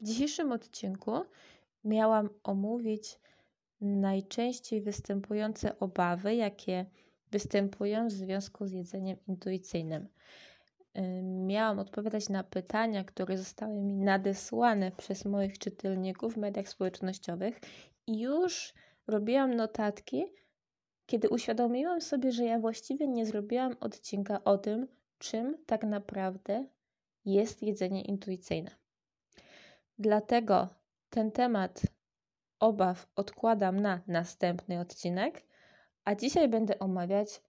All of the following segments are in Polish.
W dzisiejszym odcinku miałam omówić najczęściej występujące obawy, jakie występują w związku z jedzeniem intuicyjnym. Miałam odpowiadać na pytania, które zostały mi nadesłane przez moich czytelników w mediach społecznościowych i już robiłam notatki, kiedy uświadomiłam sobie, że ja właściwie nie zrobiłam odcinka o tym, czym tak naprawdę jest jedzenie intuicyjne. Dlatego ten temat obaw odkładam na następny odcinek, a dzisiaj będę omawiać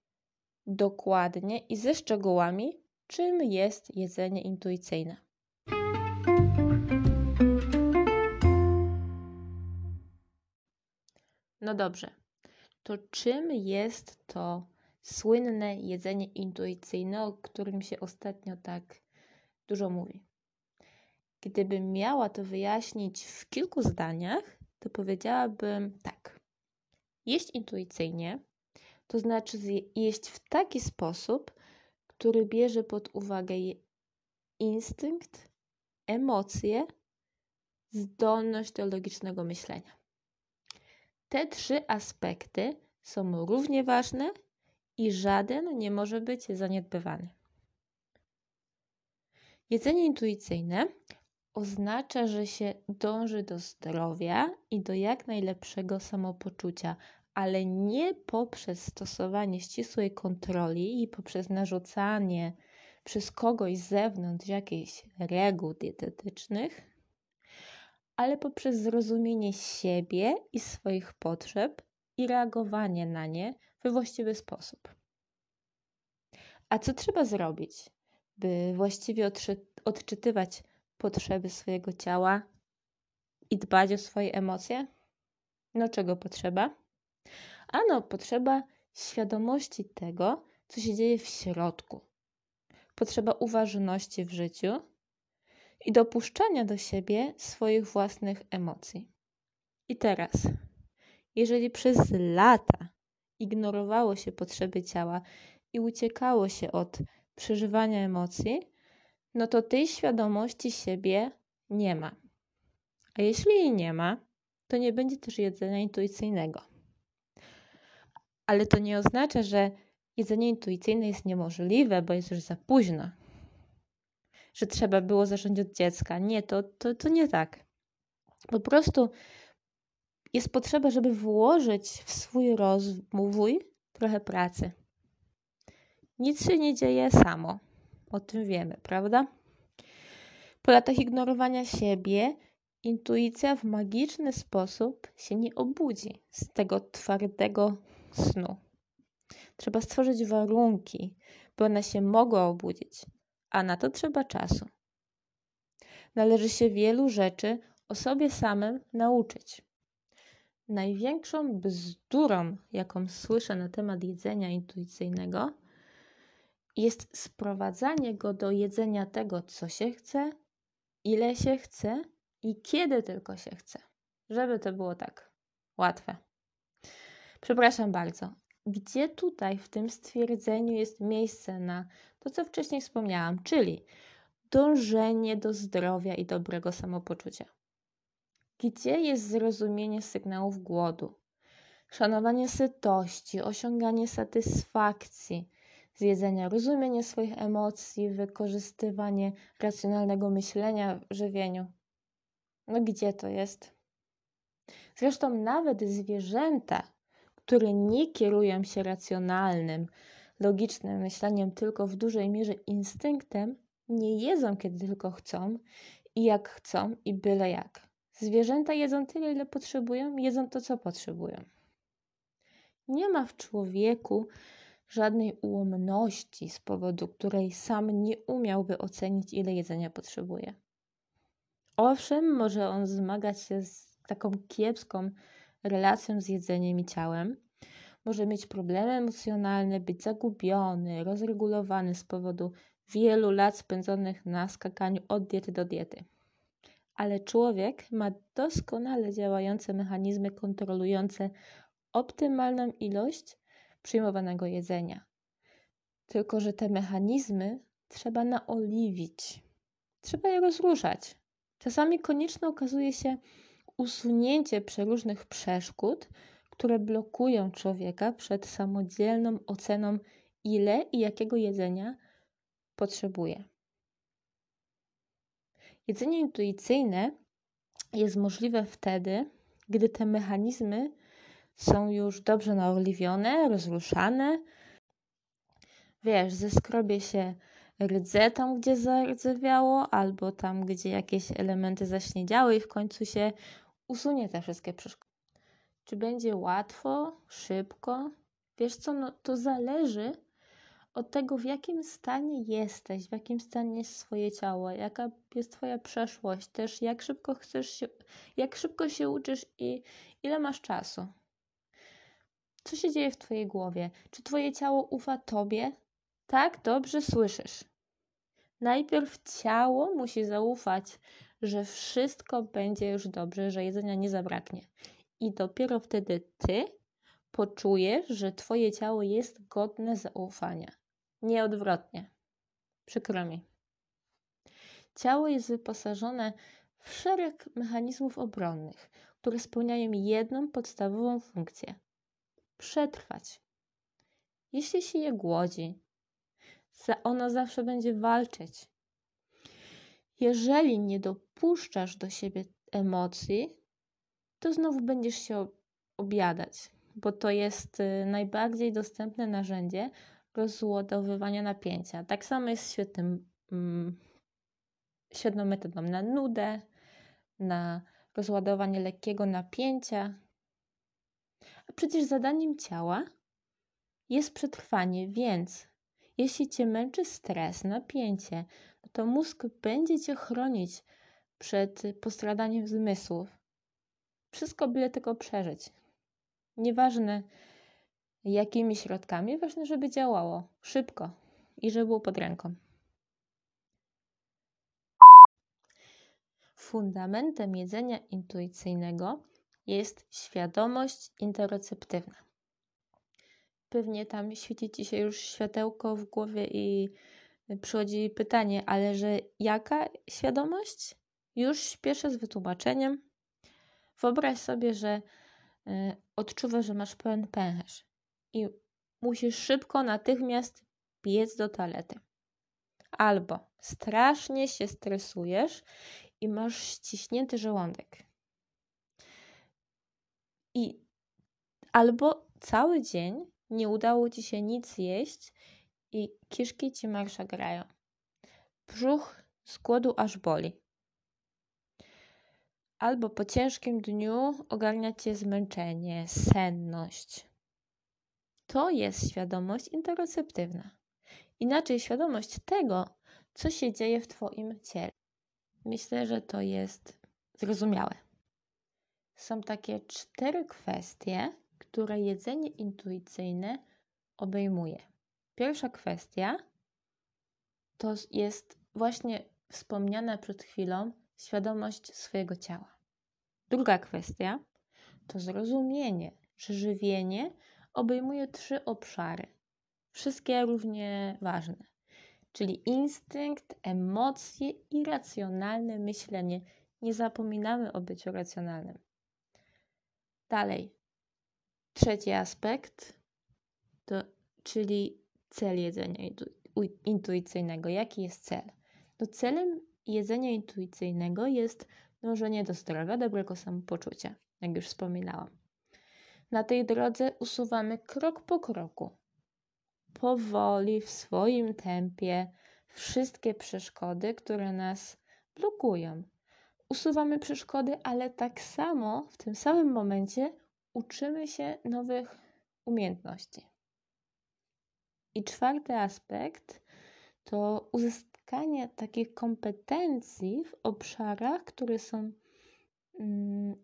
dokładnie i ze szczegółami, czym jest jedzenie intuicyjne. No dobrze, to czym jest to słynne jedzenie intuicyjne, o którym się ostatnio tak dużo mówi? Gdybym miała to wyjaśnić w kilku zdaniach, to powiedziałabym tak. Jeść intuicyjnie to znaczy jeść w taki sposób, który bierze pod uwagę instynkt, emocje, zdolność do logicznego myślenia. Te trzy aspekty są równie ważne i żaden nie może być zaniedbywany. Jedzenie intuicyjne oznacza, że się dąży do zdrowia i do jak najlepszego samopoczucia, ale nie poprzez stosowanie ścisłej kontroli i poprzez narzucanie przez kogoś z zewnątrz jakichś reguł dietetycznych, ale poprzez zrozumienie siebie i swoich potrzeb i reagowanie na nie we właściwy sposób. A co trzeba zrobić, by właściwie odczytywać potrzeby swojego ciała i dbać o swoje emocje? No czego potrzeba? Ano, potrzeba świadomości tego, co się dzieje w środku. Potrzeba uważności w życiu i dopuszczania do siebie swoich własnych emocji. I teraz, jeżeli przez lata ignorowało się potrzeby ciała i uciekało się od przeżywania emocji, no to tej świadomości siebie nie ma. A jeśli jej nie ma, to nie będzie też jedzenia intuicyjnego. Ale to nie oznacza, że jedzenie intuicyjne jest niemożliwe, bo jest już za późno. Że trzeba było zacząć od dziecka. Nie, to, to, to nie tak. Po prostu jest potrzeba, żeby włożyć w swój rozwój trochę pracy. Nic się nie dzieje samo. O tym wiemy, prawda? Po latach ignorowania siebie, intuicja w magiczny sposób się nie obudzi z tego twardego snu. Trzeba stworzyć warunki, by ona się mogła obudzić, a na to trzeba czasu. Należy się wielu rzeczy o sobie samym nauczyć. Największą bzdurą, jaką słyszę na temat jedzenia intuicyjnego, jest sprowadzanie go do jedzenia tego, co się chce, ile się chce i kiedy tylko się chce. Żeby to było tak łatwe. Przepraszam bardzo. Gdzie tutaj w tym stwierdzeniu jest miejsce na to, co wcześniej wspomniałam, czyli dążenie do zdrowia i dobrego samopoczucia? Gdzie jest zrozumienie sygnałów głodu, szanowanie sytości, osiąganie satysfakcji, z jedzenia, rozumienie swoich emocji, wykorzystywanie racjonalnego myślenia w żywieniu. No gdzie to jest? Zresztą nawet zwierzęta, które nie kierują się racjonalnym, logicznym myśleniem, tylko w dużej mierze instynktem, nie jedzą kiedy tylko chcą i jak chcą i byle jak. Zwierzęta jedzą tyle, ile potrzebują, jedzą to, co potrzebują. Nie ma w człowieku żadnej ułomności, z powodu której sam nie umiałby ocenić, ile jedzenia potrzebuje. Owszem, może on zmagać się z taką kiepską relacją z jedzeniem i ciałem, może mieć problemy emocjonalne, być zagubiony, rozregulowany z powodu wielu lat spędzonych na skakaniu od diety do diety. Ale człowiek ma doskonale działające mechanizmy kontrolujące optymalną ilość przyjmowanego jedzenia. Tylko, że te mechanizmy trzeba naoliwić. Trzeba je rozruszać. Czasami konieczne okazuje się usunięcie przeróżnych przeszkód, które blokują człowieka przed samodzielną oceną, ile i jakiego jedzenia potrzebuje. Jedzenie intuicyjne jest możliwe wtedy, gdy te mechanizmy są już dobrze naoliwione, rozruszane. Wiesz, zeskrobie się rdze tam, gdzie zardzewiało, albo tam, gdzie jakieś elementy zaśniedziały i w końcu się usunie te wszystkie przeszkody. Czy będzie łatwo, szybko? Wiesz co, no to zależy od tego, w jakim stanie jesteś, w jakim stanie jest swoje ciało, jaka jest Twoja przeszłość, też jak szybko chcesz się, jak szybko się uczysz i ile masz czasu. Co się dzieje w Twojej głowie? Czy Twoje ciało ufa Tobie? Tak, dobrze słyszysz. Najpierw ciało musi zaufać, że wszystko będzie już dobrze, że jedzenia nie zabraknie. I dopiero wtedy Ty poczujesz, że Twoje ciało jest godne zaufania. Nie odwrotnie. Przykro mi. Ciało jest wyposażone w szereg mechanizmów obronnych, które spełniają jedną podstawową funkcję przetrwać. Jeśli się je głodzi, ono zawsze będzie walczyć. Jeżeli nie dopuszczasz do siebie emocji, to znowu będziesz się objadać, bo to jest y, najbardziej dostępne narzędzie rozładowywania napięcia. Tak samo jest świetnym, mm, świetną metodą na nudę, na rozładowanie lekkiego napięcia. Przecież zadaniem ciała jest przetrwanie, więc jeśli cię męczy stres, napięcie, no to mózg będzie cię chronić przed postradaniem zmysłów. Wszystko byle tylko przeżyć. Nieważne, jakimi środkami, ważne, żeby działało szybko i żeby było pod ręką. Fundamentem jedzenia intuicyjnego jest świadomość interoceptywna. Pewnie tam świeci ci się już światełko w głowie i przychodzi pytanie, ale że jaka świadomość? Już śpieszę z wytłumaczeniem. Wyobraź sobie, że y, odczuwasz, że masz pełen pęcherz i musisz szybko, natychmiast biec do toalety. Albo strasznie się stresujesz i masz ściśnięty żołądek. I albo cały dzień nie udało ci się nic jeść i kiszki ci marsza grają. Brzuch z aż boli. Albo po ciężkim dniu ogarnia cię zmęczenie, senność. To jest świadomość interoceptywna. Inaczej świadomość tego, co się dzieje w Twoim ciele. Myślę, że to jest zrozumiałe. Są takie cztery kwestie, które jedzenie intuicyjne obejmuje. Pierwsza kwestia to jest właśnie wspomniana przed chwilą świadomość swojego ciała. Druga kwestia to zrozumienie, że żywienie obejmuje trzy obszary, wszystkie równie ważne, czyli instynkt, emocje i racjonalne myślenie. Nie zapominamy o byciu racjonalnym. Dalej, trzeci aspekt, to, czyli cel jedzenia intuicyjnego. Jaki jest cel? No celem jedzenia intuicyjnego jest dążenie do zdrowia, dobrego samopoczucia, jak już wspominałam. Na tej drodze usuwamy krok po kroku, powoli, w swoim tempie, wszystkie przeszkody, które nas blokują. Usuwamy przeszkody, ale tak samo w tym samym momencie uczymy się nowych umiejętności. I czwarty aspekt to uzyskanie takich kompetencji w obszarach, które są mm,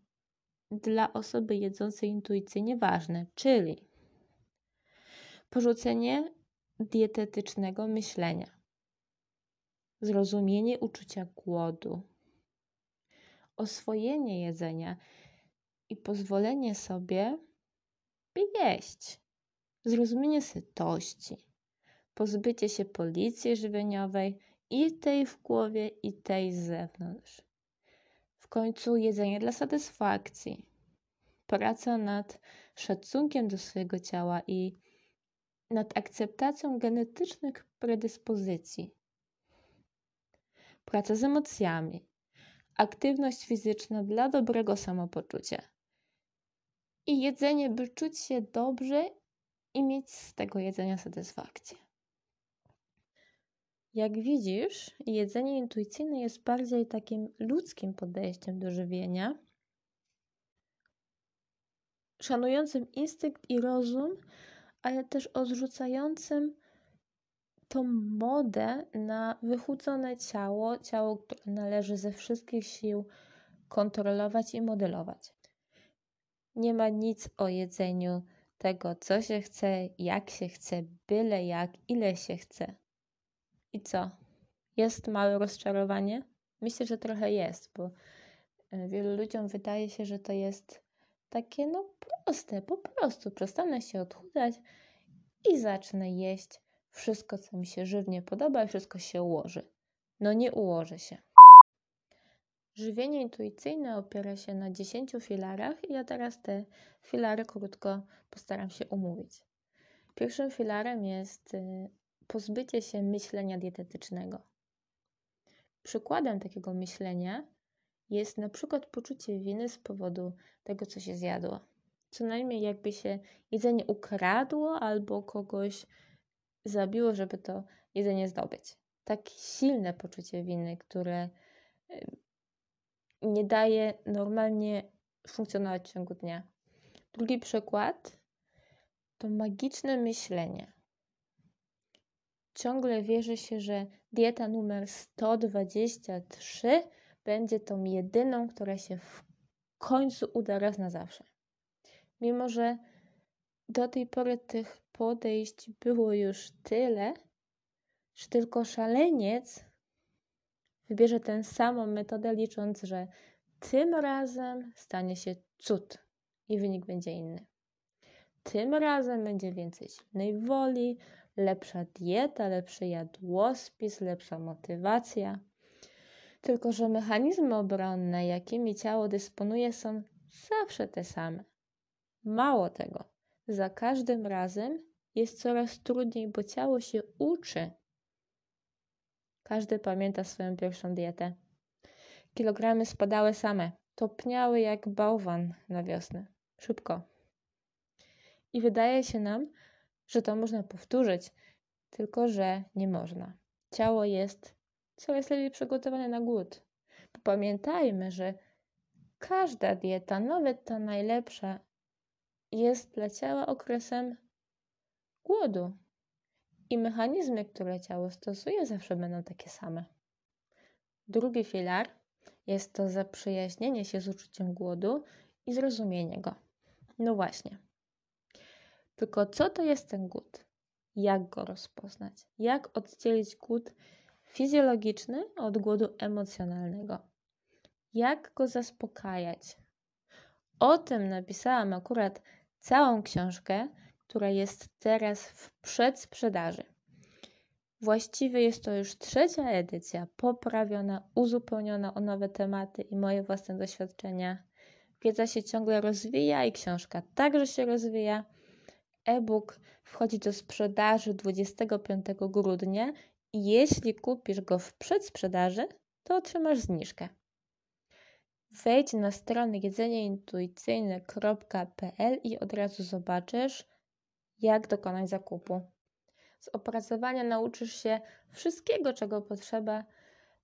dla osoby jedzącej intuicyjnie ważne, czyli porzucenie dietetycznego myślenia, zrozumienie uczucia głodu, oswojenie jedzenia i pozwolenie sobie, jeść, zrozumienie sytości, pozbycie się policji żywieniowej i tej w głowie, i tej z zewnątrz. W końcu jedzenie dla satysfakcji, praca nad szacunkiem do swojego ciała i nad akceptacją genetycznych predyspozycji, praca z emocjami, aktywność fizyczna dla dobrego samopoczucia i jedzenie, by czuć się dobrze i mieć z tego jedzenia satysfakcję. Jak widzisz, jedzenie intuicyjne jest bardziej takim ludzkim podejściem do żywienia, szanującym instynkt i rozum, ale też odrzucającym tą modę na wychudzone ciało, ciało, które należy ze wszystkich sił kontrolować i modelować. Nie ma nic o jedzeniu tego, co się chce, jak się chce, byle jak, ile się chce. I co? Jest małe rozczarowanie? Myślę, że trochę jest, bo e, wielu ludziom wydaje się, że to jest takie no proste, po prostu przestanę się odchudzać i zacznę jeść wszystko, co mi się żywnie podoba i wszystko się ułoży. No nie ułoży się. Żywienie intuicyjne opiera się na 10 filarach i ja teraz te filary krótko postaram się omówić. Pierwszym filarem jest y, pozbycie się myślenia dietetycznego. Przykładem takiego myślenia jest na przykład poczucie winy z powodu tego, co się zjadło. Co najmniej jakby się jedzenie ukradło albo kogoś zabiło, żeby to jedzenie zdobyć. Tak silne poczucie winy, które nie daje normalnie funkcjonować w ciągu dnia. Drugi przykład to magiczne myślenie. Ciągle wierzy się, że dieta numer 123 będzie tą jedyną, która się w końcu uda raz na zawsze. Mimo, że do tej pory tych podejść było już tyle, że tylko szaleniec wybierze tę samą metodę, licząc, że tym razem stanie się cud i wynik będzie inny. Tym razem będzie więcej silnej woli, lepsza dieta, lepszy jadłospis, lepsza motywacja. Tylko, że mechanizmy obronne, jakimi ciało dysponuje, są zawsze te same. Mało tego, za każdym razem jest coraz trudniej, bo ciało się uczy. Każdy pamięta swoją pierwszą dietę. Kilogramy spadały same, topniały jak bałwan na wiosnę. Szybko. I wydaje się nam, że to można powtórzyć, tylko że nie można. Ciało jest coraz lepiej przygotowane na głód. Pamiętajmy, że każda dieta, nawet ta najlepsza, jest dla ciała okresem głodu. I mechanizmy, które ciało stosuje, zawsze będą takie same. Drugi filar jest to zaprzyjaźnienie się z uczuciem głodu i zrozumienie go. No właśnie. Tylko co to jest ten głód? Jak go rozpoznać? Jak oddzielić głód fizjologiczny od głodu emocjonalnego? Jak go zaspokajać? O tym napisałam akurat całą książkę, która jest teraz w przedsprzedaży. Właściwie jest to już trzecia edycja, poprawiona, uzupełniona o nowe tematy i moje własne doświadczenia. Wiedza się ciągle rozwija i książka także się rozwija. E-book wchodzi do sprzedaży 25 grudnia i jeśli kupisz go w przedsprzedaży, to otrzymasz zniżkę. Wejdź na stronę jedzenieintuicyjne.pl i od razu zobaczysz, jak dokonać zakupu. Z opracowania nauczysz się wszystkiego, czego potrzeba,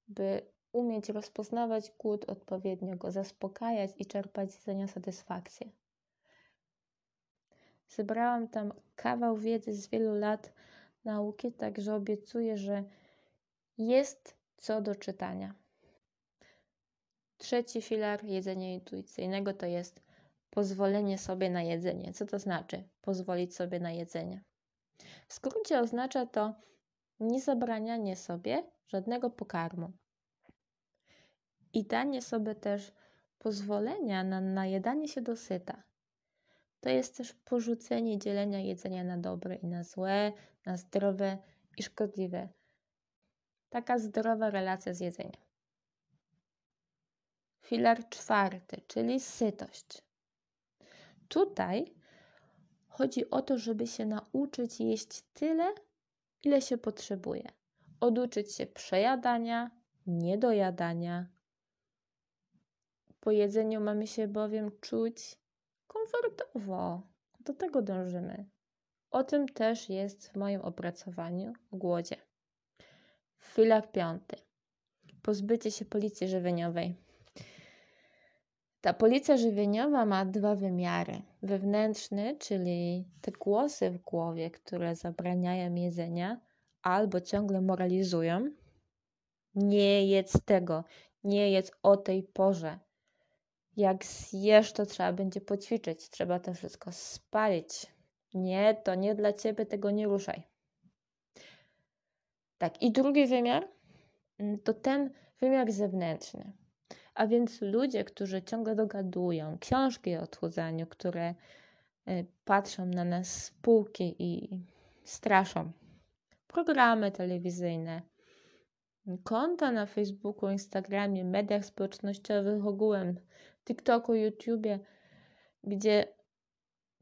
by umieć rozpoznawać głód, odpowiednio go zaspokajać i czerpać z jedzenia satysfakcję. Zebrałam tam kawał wiedzy z wielu lat nauki, także obiecuję, że jest co do czytania. Trzeci filar jedzenia intuicyjnego to jest pozwolenie sobie na jedzenie. Co to znaczy pozwolić sobie na jedzenie? W skrócie oznacza to niezabranianie sobie żadnego pokarmu i danie sobie też pozwolenia na najedanie się dosyta. To jest też porzucenie dzielenia jedzenia na dobre i na złe, na zdrowe i szkodliwe. Taka zdrowa relacja z jedzeniem. Filar czwarty, czyli sytość. Tutaj chodzi o to, żeby się nauczyć jeść tyle, ile się potrzebuje. Oduczyć się przejadania, niedojadania. Po jedzeniu mamy się bowiem czuć komfortowo. Do tego dążymy. O tym też jest w moim opracowaniu o głodzie. Filar piąty. Pozbycie się policji żywieniowej. Ta policja żywieniowa ma dwa wymiary. Wewnętrzny, czyli te głosy w głowie, które zabraniają jedzenia albo ciągle moralizują. Nie jedz tego, nie jedz o tej porze. Jak zjesz, to trzeba będzie poćwiczyć, trzeba to wszystko spalić. Nie, to nie dla ciebie, tego nie ruszaj. Tak, i drugi wymiar mm, to ten wymiar zewnętrzny. A więc ludzie, którzy ciągle dogadują, książki o odchudzaniu, które y, patrzą na nas z półki i straszą, programy telewizyjne, konta na Facebooku, Instagramie, mediach społecznościowych ogółem, TikToku, YouTubie, gdzie,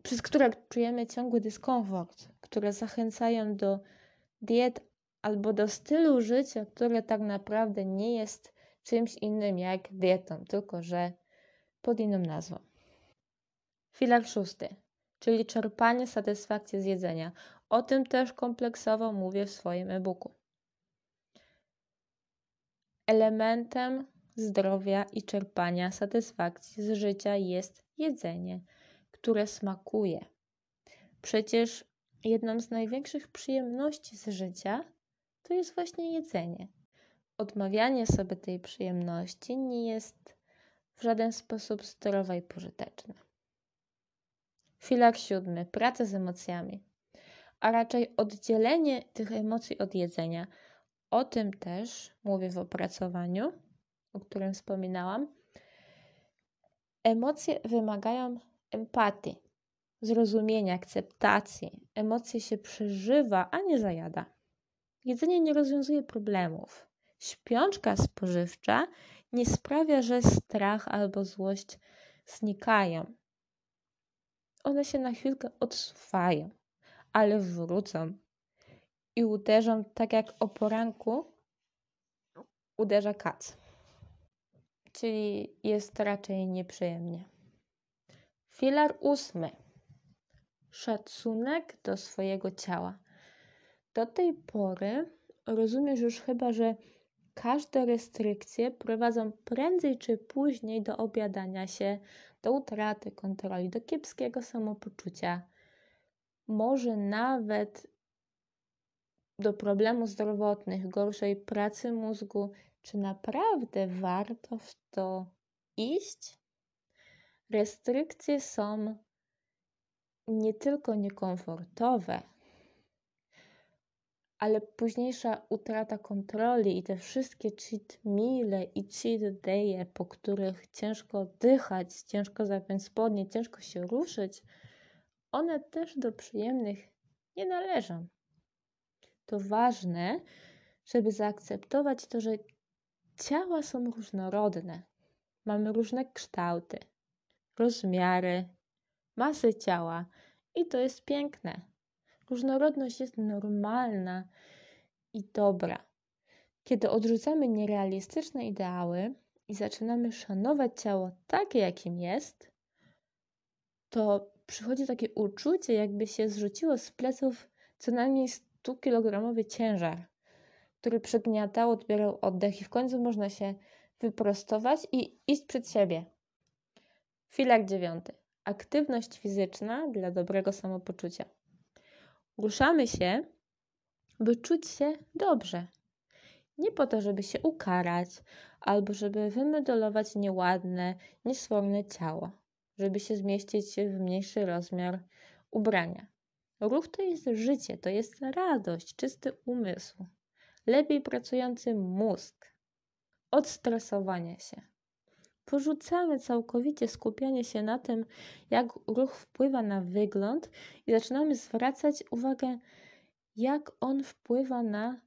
przez które czujemy ciągły dyskomfort, które zachęcają do diet albo do stylu życia, które tak naprawdę nie jest czymś innym jak dietą, tylko że pod inną nazwą. Filar szósty, czyli czerpanie satysfakcji z jedzenia. O tym też kompleksowo mówię w swoim e-booku. Elementem zdrowia i czerpania satysfakcji z życia jest jedzenie, które smakuje. Przecież jedną z największych przyjemności z życia to jest właśnie jedzenie. Odmawianie sobie tej przyjemności nie jest w żaden sposób zdrowe i pożyteczne. Filar siódmy. Praca z emocjami, a raczej oddzielenie tych emocji od jedzenia. O tym też mówię w opracowaniu, o którym wspominałam. Emocje wymagają empatii, zrozumienia, akceptacji. Emocje się przeżywa, a nie zajada. Jedzenie nie rozwiązuje problemów. Śpiączka spożywcza nie sprawia, że strach albo złość znikają. One się na chwilkę odsuwają, ale wrócą i uderzą tak jak o poranku uderza kac. Czyli jest raczej nieprzyjemnie. Filar ósmy. Szacunek do swojego ciała. Do tej pory rozumiesz już chyba, że każde restrykcje prowadzą prędzej czy później do obiadania się, do utraty kontroli, do kiepskiego samopoczucia, może nawet do problemów zdrowotnych, gorszej pracy mózgu. Czy naprawdę warto w to iść? Restrykcje są nie tylko niekomfortowe, ale późniejsza utrata kontroli i te wszystkie cheat meale i cheat day'e, po których ciężko oddychać, ciężko zapiąć spodnie, ciężko się ruszyć, one też do przyjemnych nie należą. To ważne, żeby zaakceptować to, że ciała są różnorodne. Mamy różne kształty, rozmiary, masy ciała i to jest piękne. Różnorodność jest normalna i dobra. Kiedy odrzucamy nierealistyczne ideały i zaczynamy szanować ciało takie, jakim jest, to przychodzi takie uczucie, jakby się zrzuciło z pleców co najmniej 100-kilogramowy ciężar, który przygniatał, odbierał oddech i w końcu można się wyprostować i iść przed siebie. Filar dziewiąty. Aktywność fizyczna dla dobrego samopoczucia. Ruszamy się, by czuć się dobrze. Nie po to, żeby się ukarać albo żeby wymodelować nieładne, niesforne ciało, żeby się zmieścić w mniejszy rozmiar ubrania. Ruch to jest życie, to jest radość, czysty umysł, lepiej pracujący mózg, odstresowanie się. Porzucamy całkowicie skupianie się na tym, jak ruch wpływa na wygląd i zaczynamy zwracać uwagę, jak on wpływa na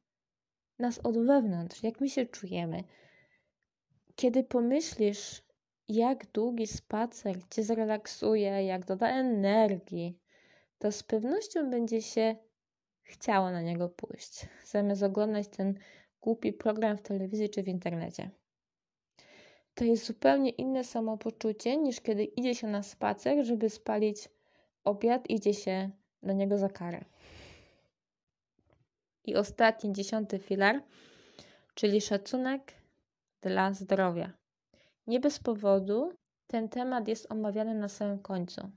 nas od wewnątrz, jak my się czujemy. Kiedy pomyślisz, jak długi spacer cię zrelaksuje, jak doda energii, to z pewnością będzie się chciało na niego pójść, zamiast oglądać ten głupi program w telewizji czy w internecie. To jest zupełnie inne samopoczucie niż kiedy idzie się na spacer, żeby spalić obiad, idzie się na niego za karę. I ostatni, dziesiąty filar, czyli szacunek dla zdrowia. Nie bez powodu ten temat jest omawiany na samym końcu.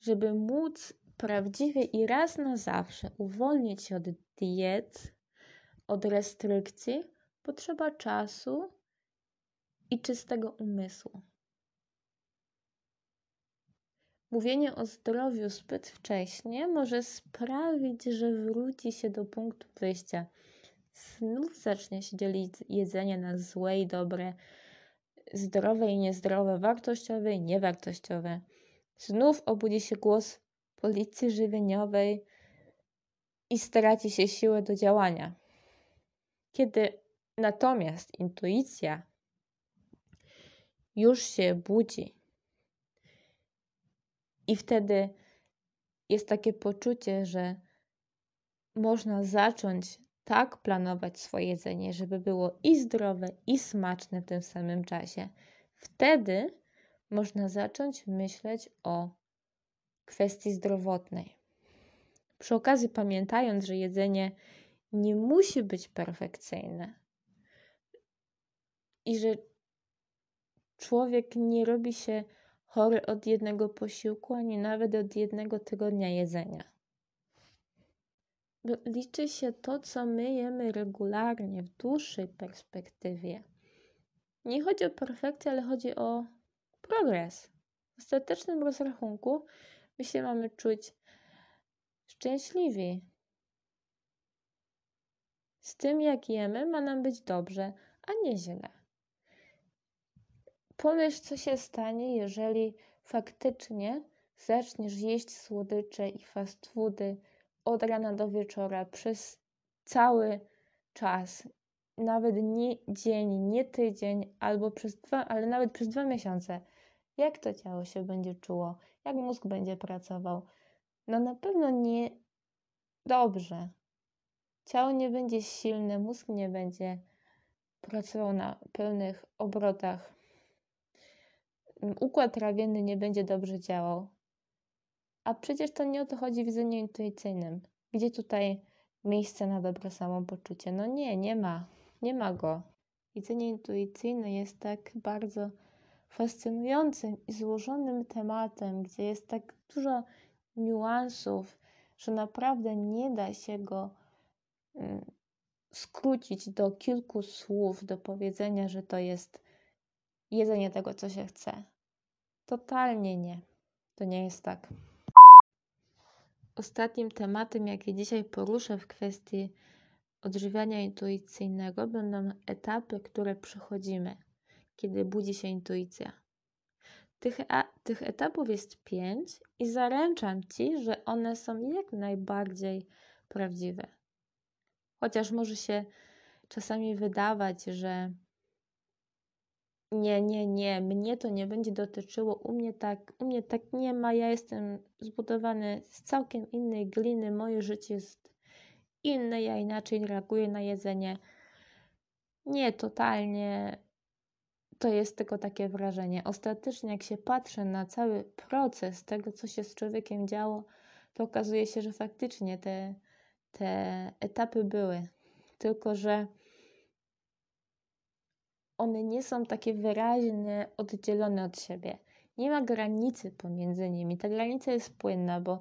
Żeby móc prawdziwie i raz na zawsze uwolnić się od diet, od restrykcji, potrzeba czasu i czystego umysłu. Mówienie o zdrowiu zbyt wcześnie może sprawić, że wróci się do punktu wyjścia. Znów zacznie się dzielić jedzenie na złe i dobre, zdrowe i niezdrowe, wartościowe i niewartościowe. Znów obudzi się głos policji żywieniowej i straci się siłę do działania. Kiedy natomiast intuicja już się budzi, i wtedy jest takie poczucie, że można zacząć tak planować swoje jedzenie, żeby było i zdrowe, i smaczne w tym samym czasie. Wtedy można zacząć myśleć o kwestii zdrowotnej. Przy okazji, pamiętając, że jedzenie nie musi być perfekcyjne i że człowiek nie robi się chory od jednego posiłku, ani nawet od jednego tygodnia jedzenia. Liczy się to, co my jemy regularnie w dłuższej perspektywie. Nie chodzi o perfekcję, ale chodzi o progres. W ostatecznym rozrachunku my się mamy czuć szczęśliwi. Z tym, jak jemy, ma nam być dobrze, a nie źle. Pomyśl, co się stanie, jeżeli faktycznie zaczniesz jeść słodycze i fast foody od rana do wieczora przez cały czas, nawet nie dzień, nie tydzień, albo przez dwa, ale nawet przez dwa miesiące. Jak to ciało się będzie czuło? Jak mózg będzie pracował? No na pewno nie dobrze. Ciało nie będzie silne, mózg nie będzie pracował na pełnych obrotach układ trawienny nie będzie dobrze działał. A przecież to nie o to chodzi w widzeniu intuicyjnym. Gdzie tutaj miejsce na dobre samopoczucie? No nie, nie ma. Nie ma go. Widzenie intuicyjne jest tak bardzo fascynującym i złożonym tematem, gdzie jest tak dużo niuansów, że naprawdę nie da się go mm, skrócić do kilku słów, do powiedzenia, że to jest jedzenie tego, co się chce. Totalnie nie. To nie jest tak. Ostatnim tematem, jaki dzisiaj poruszę w kwestii odżywiania intuicyjnego, będą etapy, które przechodzimy, kiedy budzi się intuicja. Tych, a, tych etapów jest pięć i zaręczam ci, że one są jak najbardziej prawdziwe. Chociaż może się czasami wydawać, że nie, nie, nie, mnie to nie będzie dotyczyło, u mnie tak, u mnie tak nie ma, ja jestem zbudowany z całkiem innej gliny, moje życie jest inne, ja inaczej reaguję na jedzenie. Nie, totalnie to jest tylko takie wrażenie. Ostatecznie, jak się patrzę na cały proces tego, co się z człowiekiem działo, to okazuje się, że faktycznie te, te etapy były. Tylko, że one nie są takie wyraźnie oddzielone od siebie. Nie ma granicy pomiędzy nimi. Ta granica jest płynna, bo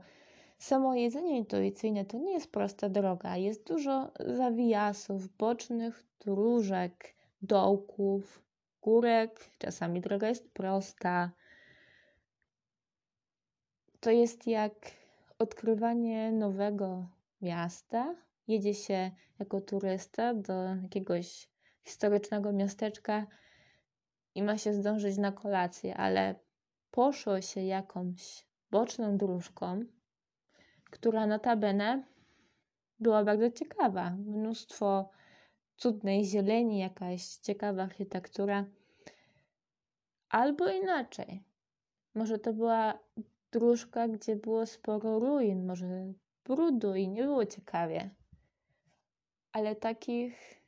samo jedzenie intuicyjne to nie jest prosta droga. Jest dużo zawijasów, bocznych dróżek, dołków, górek. Czasami droga jest prosta. To jest jak odkrywanie nowego miasta. Jedzie się jako turysta do jakiegoś historycznego miasteczka i ma się zdążyć na kolację, ale poszło się jakąś boczną dróżką, która notabene była bardzo ciekawa. Mnóstwo cudnej zieleni, jakaś ciekawa architektura. Albo inaczej. Może to była dróżka, gdzie było sporo ruin, może brudu i nie było ciekawie. Ale takich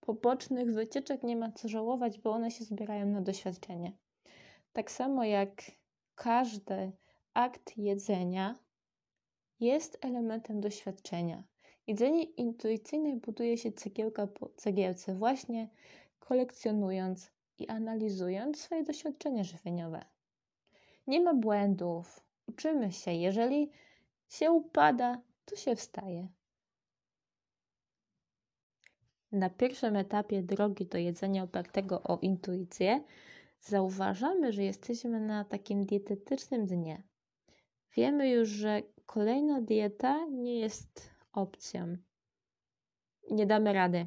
pobocznych wycieczek nie ma co żałować, bo one się zbierają na doświadczenie. Tak samo jak każdy akt jedzenia jest elementem doświadczenia. Jedzenie intuicyjne buduje się cegiełka po cegiełce, właśnie kolekcjonując i analizując swoje doświadczenia żywieniowe. Nie ma błędów, uczymy się. Jeżeli się upada, to się wstaje. Na pierwszym etapie drogi do jedzenia opartego o intuicję zauważamy, że jesteśmy na takim dietetycznym dnie. Wiemy już, że kolejna dieta nie jest opcją. Nie damy rady.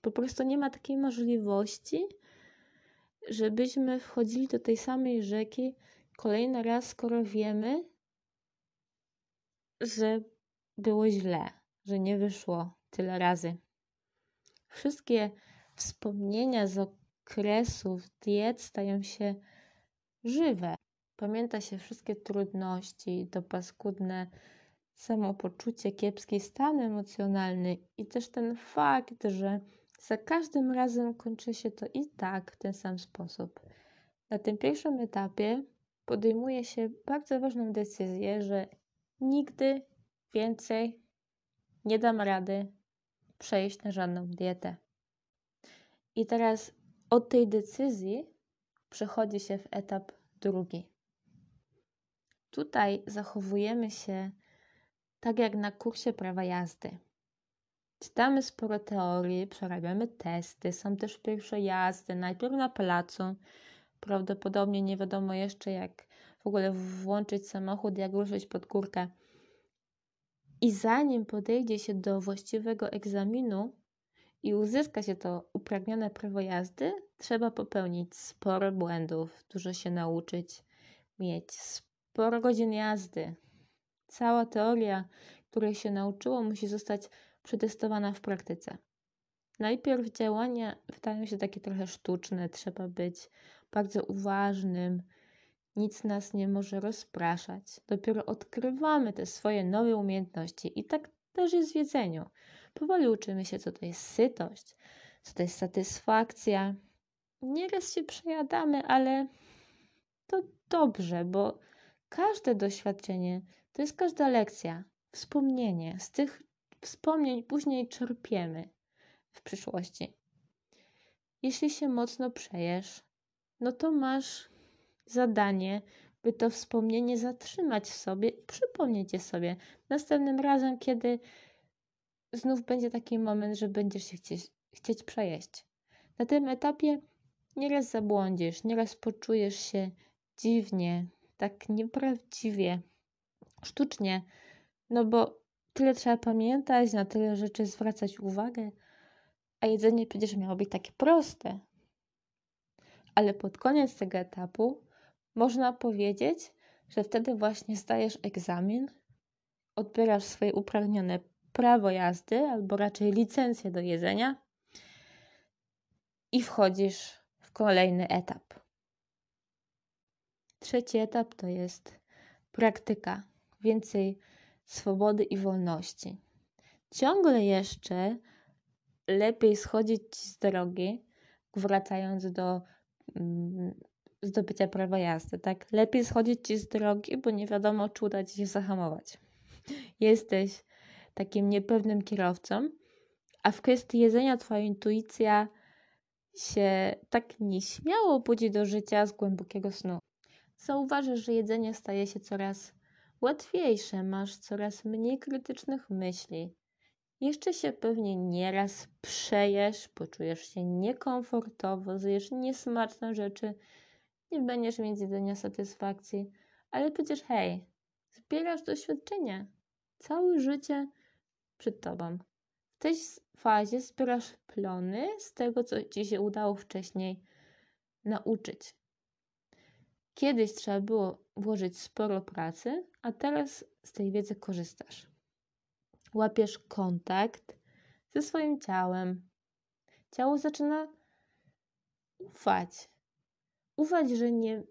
Po prostu nie ma takiej możliwości, żebyśmy wchodzili do tej samej rzeki kolejny raz, skoro wiemy, że było źle, że nie wyszło tyle razy. Wszystkie wspomnienia z okresów diet stają się żywe. Pamięta się wszystkie trudności, to paskudne samopoczucie, kiepski stan emocjonalny i też ten fakt, że za każdym razem kończy się to i tak w ten sam sposób. Na tym pierwszym etapie podejmuje się bardzo ważną decyzję, że nigdy więcej nie dam rady przejść na żadną dietę. I teraz od tej decyzji przechodzi się w etap drugi. Tutaj zachowujemy się tak jak na kursie prawa jazdy. Czytamy sporo teorii, przerabiamy testy, są też pierwsze jazdy, najpierw na placu. Prawdopodobnie nie wiadomo jeszcze, jak w ogóle włączyć samochód, jak ruszyć pod górkę. I zanim podejdzie się do właściwego egzaminu i uzyska się to upragnione prawo jazdy, trzeba popełnić sporo błędów, dużo się nauczyć, mieć sporo godzin jazdy. Cała teoria, której się nauczyło, musi zostać przetestowana w praktyce. Najpierw działania wydają się takie trochę sztuczne, trzeba być bardzo uważnym, nic nas nie może rozpraszać. Dopiero odkrywamy te swoje nowe umiejętności i tak też jest w jedzeniu. Powoli uczymy się, co to jest sytość, co to jest satysfakcja. Nieraz się przejadamy, ale to dobrze, bo każde doświadczenie to jest każda lekcja, wspomnienie. Z tych wspomnień później czerpiemy w przyszłości. Jeśli się mocno przejesz, no to masz zadanie, by to wspomnienie zatrzymać w sobie i przypomnieć je sobie następnym razem, kiedy znów będzie taki moment, że będziesz się chcieć, chcieć przejeść. Na tym etapie nieraz zabłądzisz, nieraz poczujesz się dziwnie, tak nieprawdziwie, sztucznie, no bo tyle trzeba pamiętać, na tyle rzeczy zwracać uwagę, a jedzenie przecież miało być takie proste. Ale pod koniec tego etapu można powiedzieć, że wtedy właśnie zdajesz egzamin, odbierasz swoje uprawnione prawo jazdy, albo raczej licencję do jedzenia i wchodzisz w kolejny etap. Trzeci etap to jest praktyka, więcej swobody i wolności. Ciągle jeszcze lepiej schodzić z drogi, wracając do mm, zdobycia prawa jazdy, tak? Lepiej schodzić ci z drogi, bo nie wiadomo, czy uda ci się zahamować. Jesteś takim niepewnym kierowcą, a w kwestii jedzenia twoja intuicja się tak nieśmiało budzi do życia z głębokiego snu. Zauważysz, że jedzenie staje się coraz łatwiejsze, masz coraz mniej krytycznych myśli. Jeszcze się pewnie nieraz przejesz, poczujesz się niekomfortowo, zjesz niesmaczne rzeczy, nie będziesz mieć jedzenia satysfakcji, ale przecież hej, zbierasz doświadczenie. Całe życie przed tobą. W tej fazie zbierasz plony z tego, co ci się udało wcześniej nauczyć. Kiedyś trzeba było włożyć sporo pracy, a teraz z tej wiedzy korzystasz. Łapiesz kontakt ze swoim ciałem. Ciało zaczyna ufać. Ufać, że nie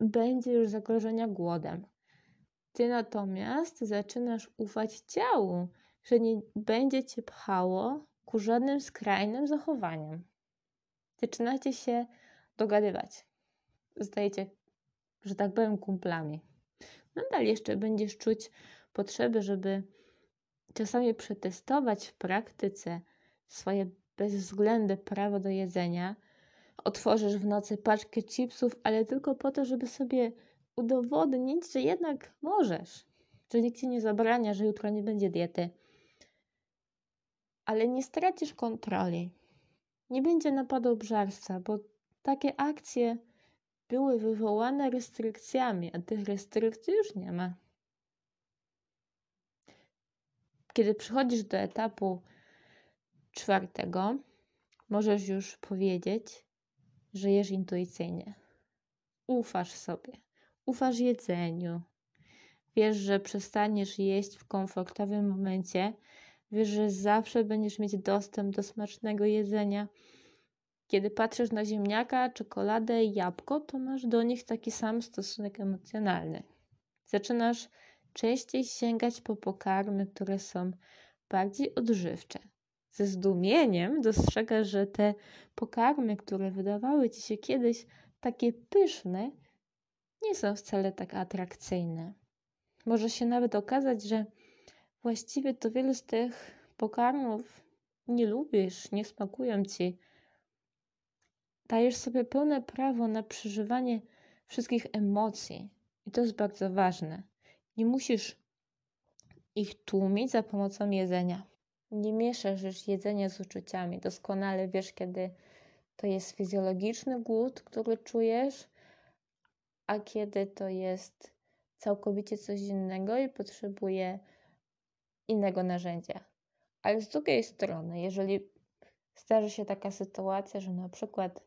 będzie już zagrożenia głodem. Ty natomiast zaczynasz ufać ciału, że nie będzie cię pchało ku żadnym skrajnym zachowaniom. Zaczynacie się dogadywać. Zdajecie, że tak powiem, kumplami. Nadal jeszcze będziesz czuć potrzeby, żeby czasami przetestować w praktyce swoje bezwzględne prawo do jedzenia. Otworzysz w nocy paczkę chipsów, ale tylko po to, żeby sobie udowodnić, że jednak możesz, że nikt ci nie zabrania, że jutro nie będzie diety. Ale nie stracisz kontroli. Nie będzie napadu obżarstwa, bo takie akcje były wywołane restrykcjami, a tych restrykcji już nie ma. Kiedy przychodzisz do etapu czwartego, możesz już powiedzieć, że jesz intuicyjnie. Ufasz sobie, ufasz jedzeniu. Wiesz, że przestaniesz jeść w komfortowym momencie, wiesz, że zawsze będziesz mieć dostęp do smacznego jedzenia. Kiedy patrzysz na ziemniaka, czekoladę jabłko, to masz do nich taki sam stosunek emocjonalny. Zaczynasz częściej sięgać po pokarmy, które są bardziej odżywcze. Ze zdumieniem dostrzegasz, że te pokarmy, które wydawały ci się kiedyś takie pyszne, nie są wcale tak atrakcyjne. Może się nawet okazać, że właściwie to wiele z tych pokarmów nie lubisz, nie smakują ci. Dajesz sobie pełne prawo na przeżywanie wszystkich emocji, i to jest bardzo ważne. Nie musisz ich tłumić za pomocą jedzenia. Nie mieszasz już jedzenia z uczuciami. Doskonale wiesz, kiedy to jest fizjologiczny głód, który czujesz, a kiedy to jest całkowicie coś innego i potrzebuje innego narzędzia. Ale z drugiej strony, jeżeli zdarzy się taka sytuacja, że na przykład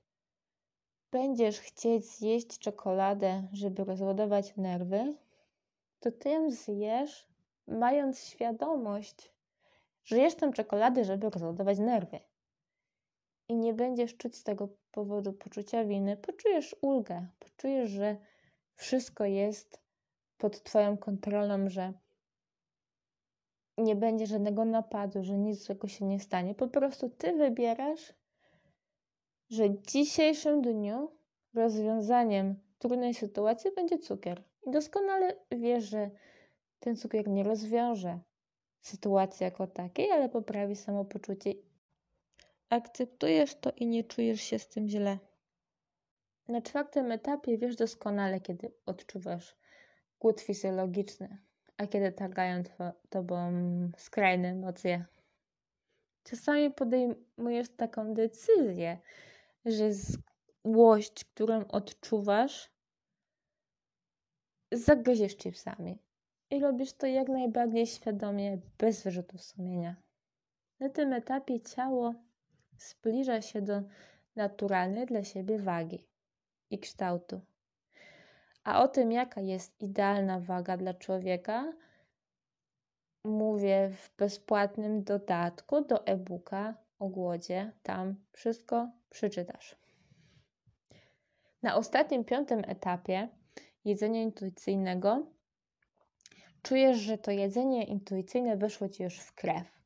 będziesz chcieć zjeść czekoladę, żeby rozładować nerwy, to ty ją zjesz, mając świadomość, że jesz tę czekoladę, żeby rozładować nerwy. I nie będziesz czuć z tego powodu poczucia winy, poczujesz ulgę, poczujesz, że wszystko jest pod Twoją kontrolą, że nie będzie żadnego napadu, że nic złego się nie stanie. Po prostu Ty wybierasz, że w dzisiejszym dniu rozwiązaniem trudnej sytuacji będzie cukier. I doskonale wiesz, że ten cukier nie rozwiąże sytuacji jako takiej, ale poprawi samopoczucie. Akceptujesz to i nie czujesz się z tym źle. Na czwartym etapie wiesz doskonale, kiedy odczuwasz głód fizjologiczny, a kiedy targają tobą skrajne emocje. Czasami podejmujesz taką decyzję, że złość, którą odczuwasz, zagryziesz chipsami. I robisz to jak najbardziej świadomie, bez wyrzutów sumienia. Na tym etapie ciało zbliża się do naturalnej dla siebie wagi i kształtu. A o tym, jaka jest idealna waga dla człowieka, mówię w bezpłatnym dodatku do e-booka o głodzie. Tam wszystko przeczytasz. Na ostatnim, piątym etapie jedzenia intuicyjnego czujesz, że to jedzenie intuicyjne weszło ci już w krew.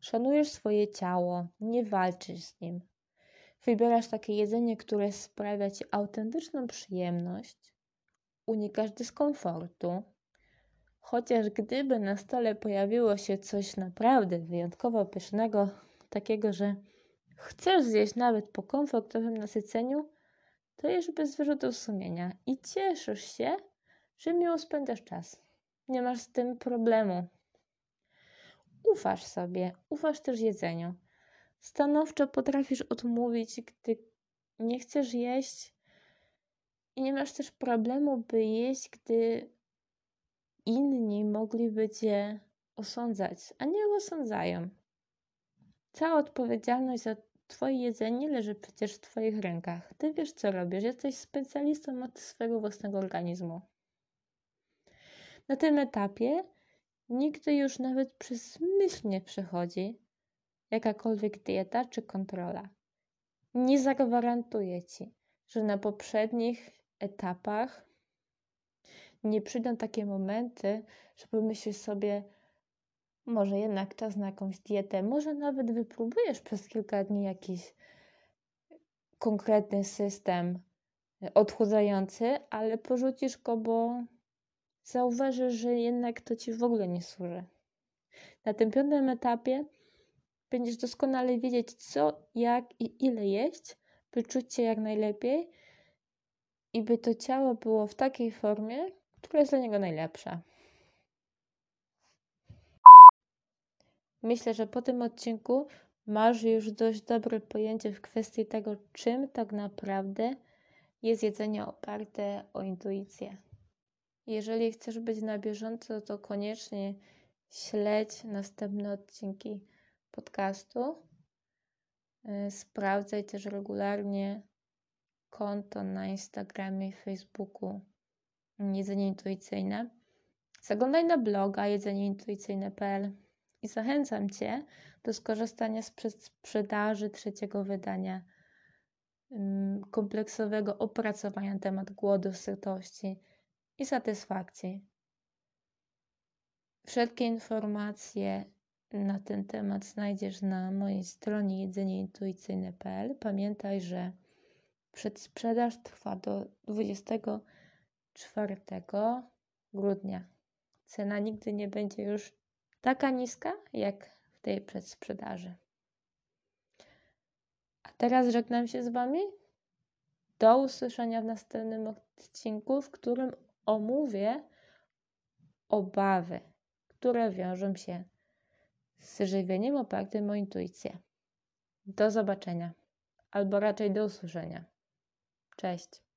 Szanujesz swoje ciało, nie walczysz z nim. Wybierasz takie jedzenie, które sprawia ci autentyczną przyjemność, unikasz dyskomfortu. Chociaż gdyby na stole pojawiło się coś naprawdę wyjątkowo pysznego, takiego, że chcesz zjeść nawet po komfortowym nasyceniu, to jesz bez wyrzutów sumienia i cieszysz się, że miło spędzasz czas. Nie masz z tym problemu. Ufasz sobie, ufasz też jedzeniu. Stanowczo potrafisz odmówić, gdy nie chcesz jeść i nie masz też problemu, by jeść, gdy inni mogliby cię osądzać, a nie osądzają. Cała odpowiedzialność za Twoje jedzenie leży przecież w Twoich rękach. Ty wiesz, co robisz. Jesteś specjalistą od swojego własnego organizmu. Na tym etapie nigdy już nawet przez myśl nie przechodzi jakakolwiek dieta czy kontrola. Nie zagwarantuję Ci, że na poprzednich etapach nie przyjdą takie momenty, że pomyślisz sobie, może jednak czas na jakąś dietę, może nawet wypróbujesz przez kilka dni jakiś konkretny system odchudzający, ale porzucisz go, bo zauważysz, że jednak to ci w ogóle nie służy. Na tym piątym etapie będziesz doskonale wiedzieć, co, jak i ile jeść, by czuć się jak najlepiej i by to ciało było w takiej formie, która jest dla niego najlepsza. Myślę, że po tym odcinku masz już dość dobre pojęcie w kwestii tego, czym tak naprawdę jest jedzenie oparte o intuicję. Jeżeli chcesz być na bieżąco, to koniecznie śledź następne odcinki podcastu. Y, sprawdzaj też regularnie konto na Instagramie i Facebooku Jedzenie Intuicyjne. Zaglądaj na bloga jedzenieintuicyjne.pl i zachęcam Cię do skorzystania z sprzedaży trzeciego wydania kompleksowego opracowania temat głodu, sytości i satysfakcji. Wszelkie informacje na ten temat znajdziesz na mojej stronie jedzenieintuicyjne.pl. Pamiętaj, że przedsprzedaż trwa do 24 grudnia. Cena nigdy nie będzie już taka niska jak w tej przedsprzedaży. A teraz żegnam się z Wami. Do usłyszenia w następnym odcinku, w którym omówię obawy, które wiążą się z żywieniem opartym o intuicję. Do zobaczenia, albo raczej do usłyszenia. Cześć.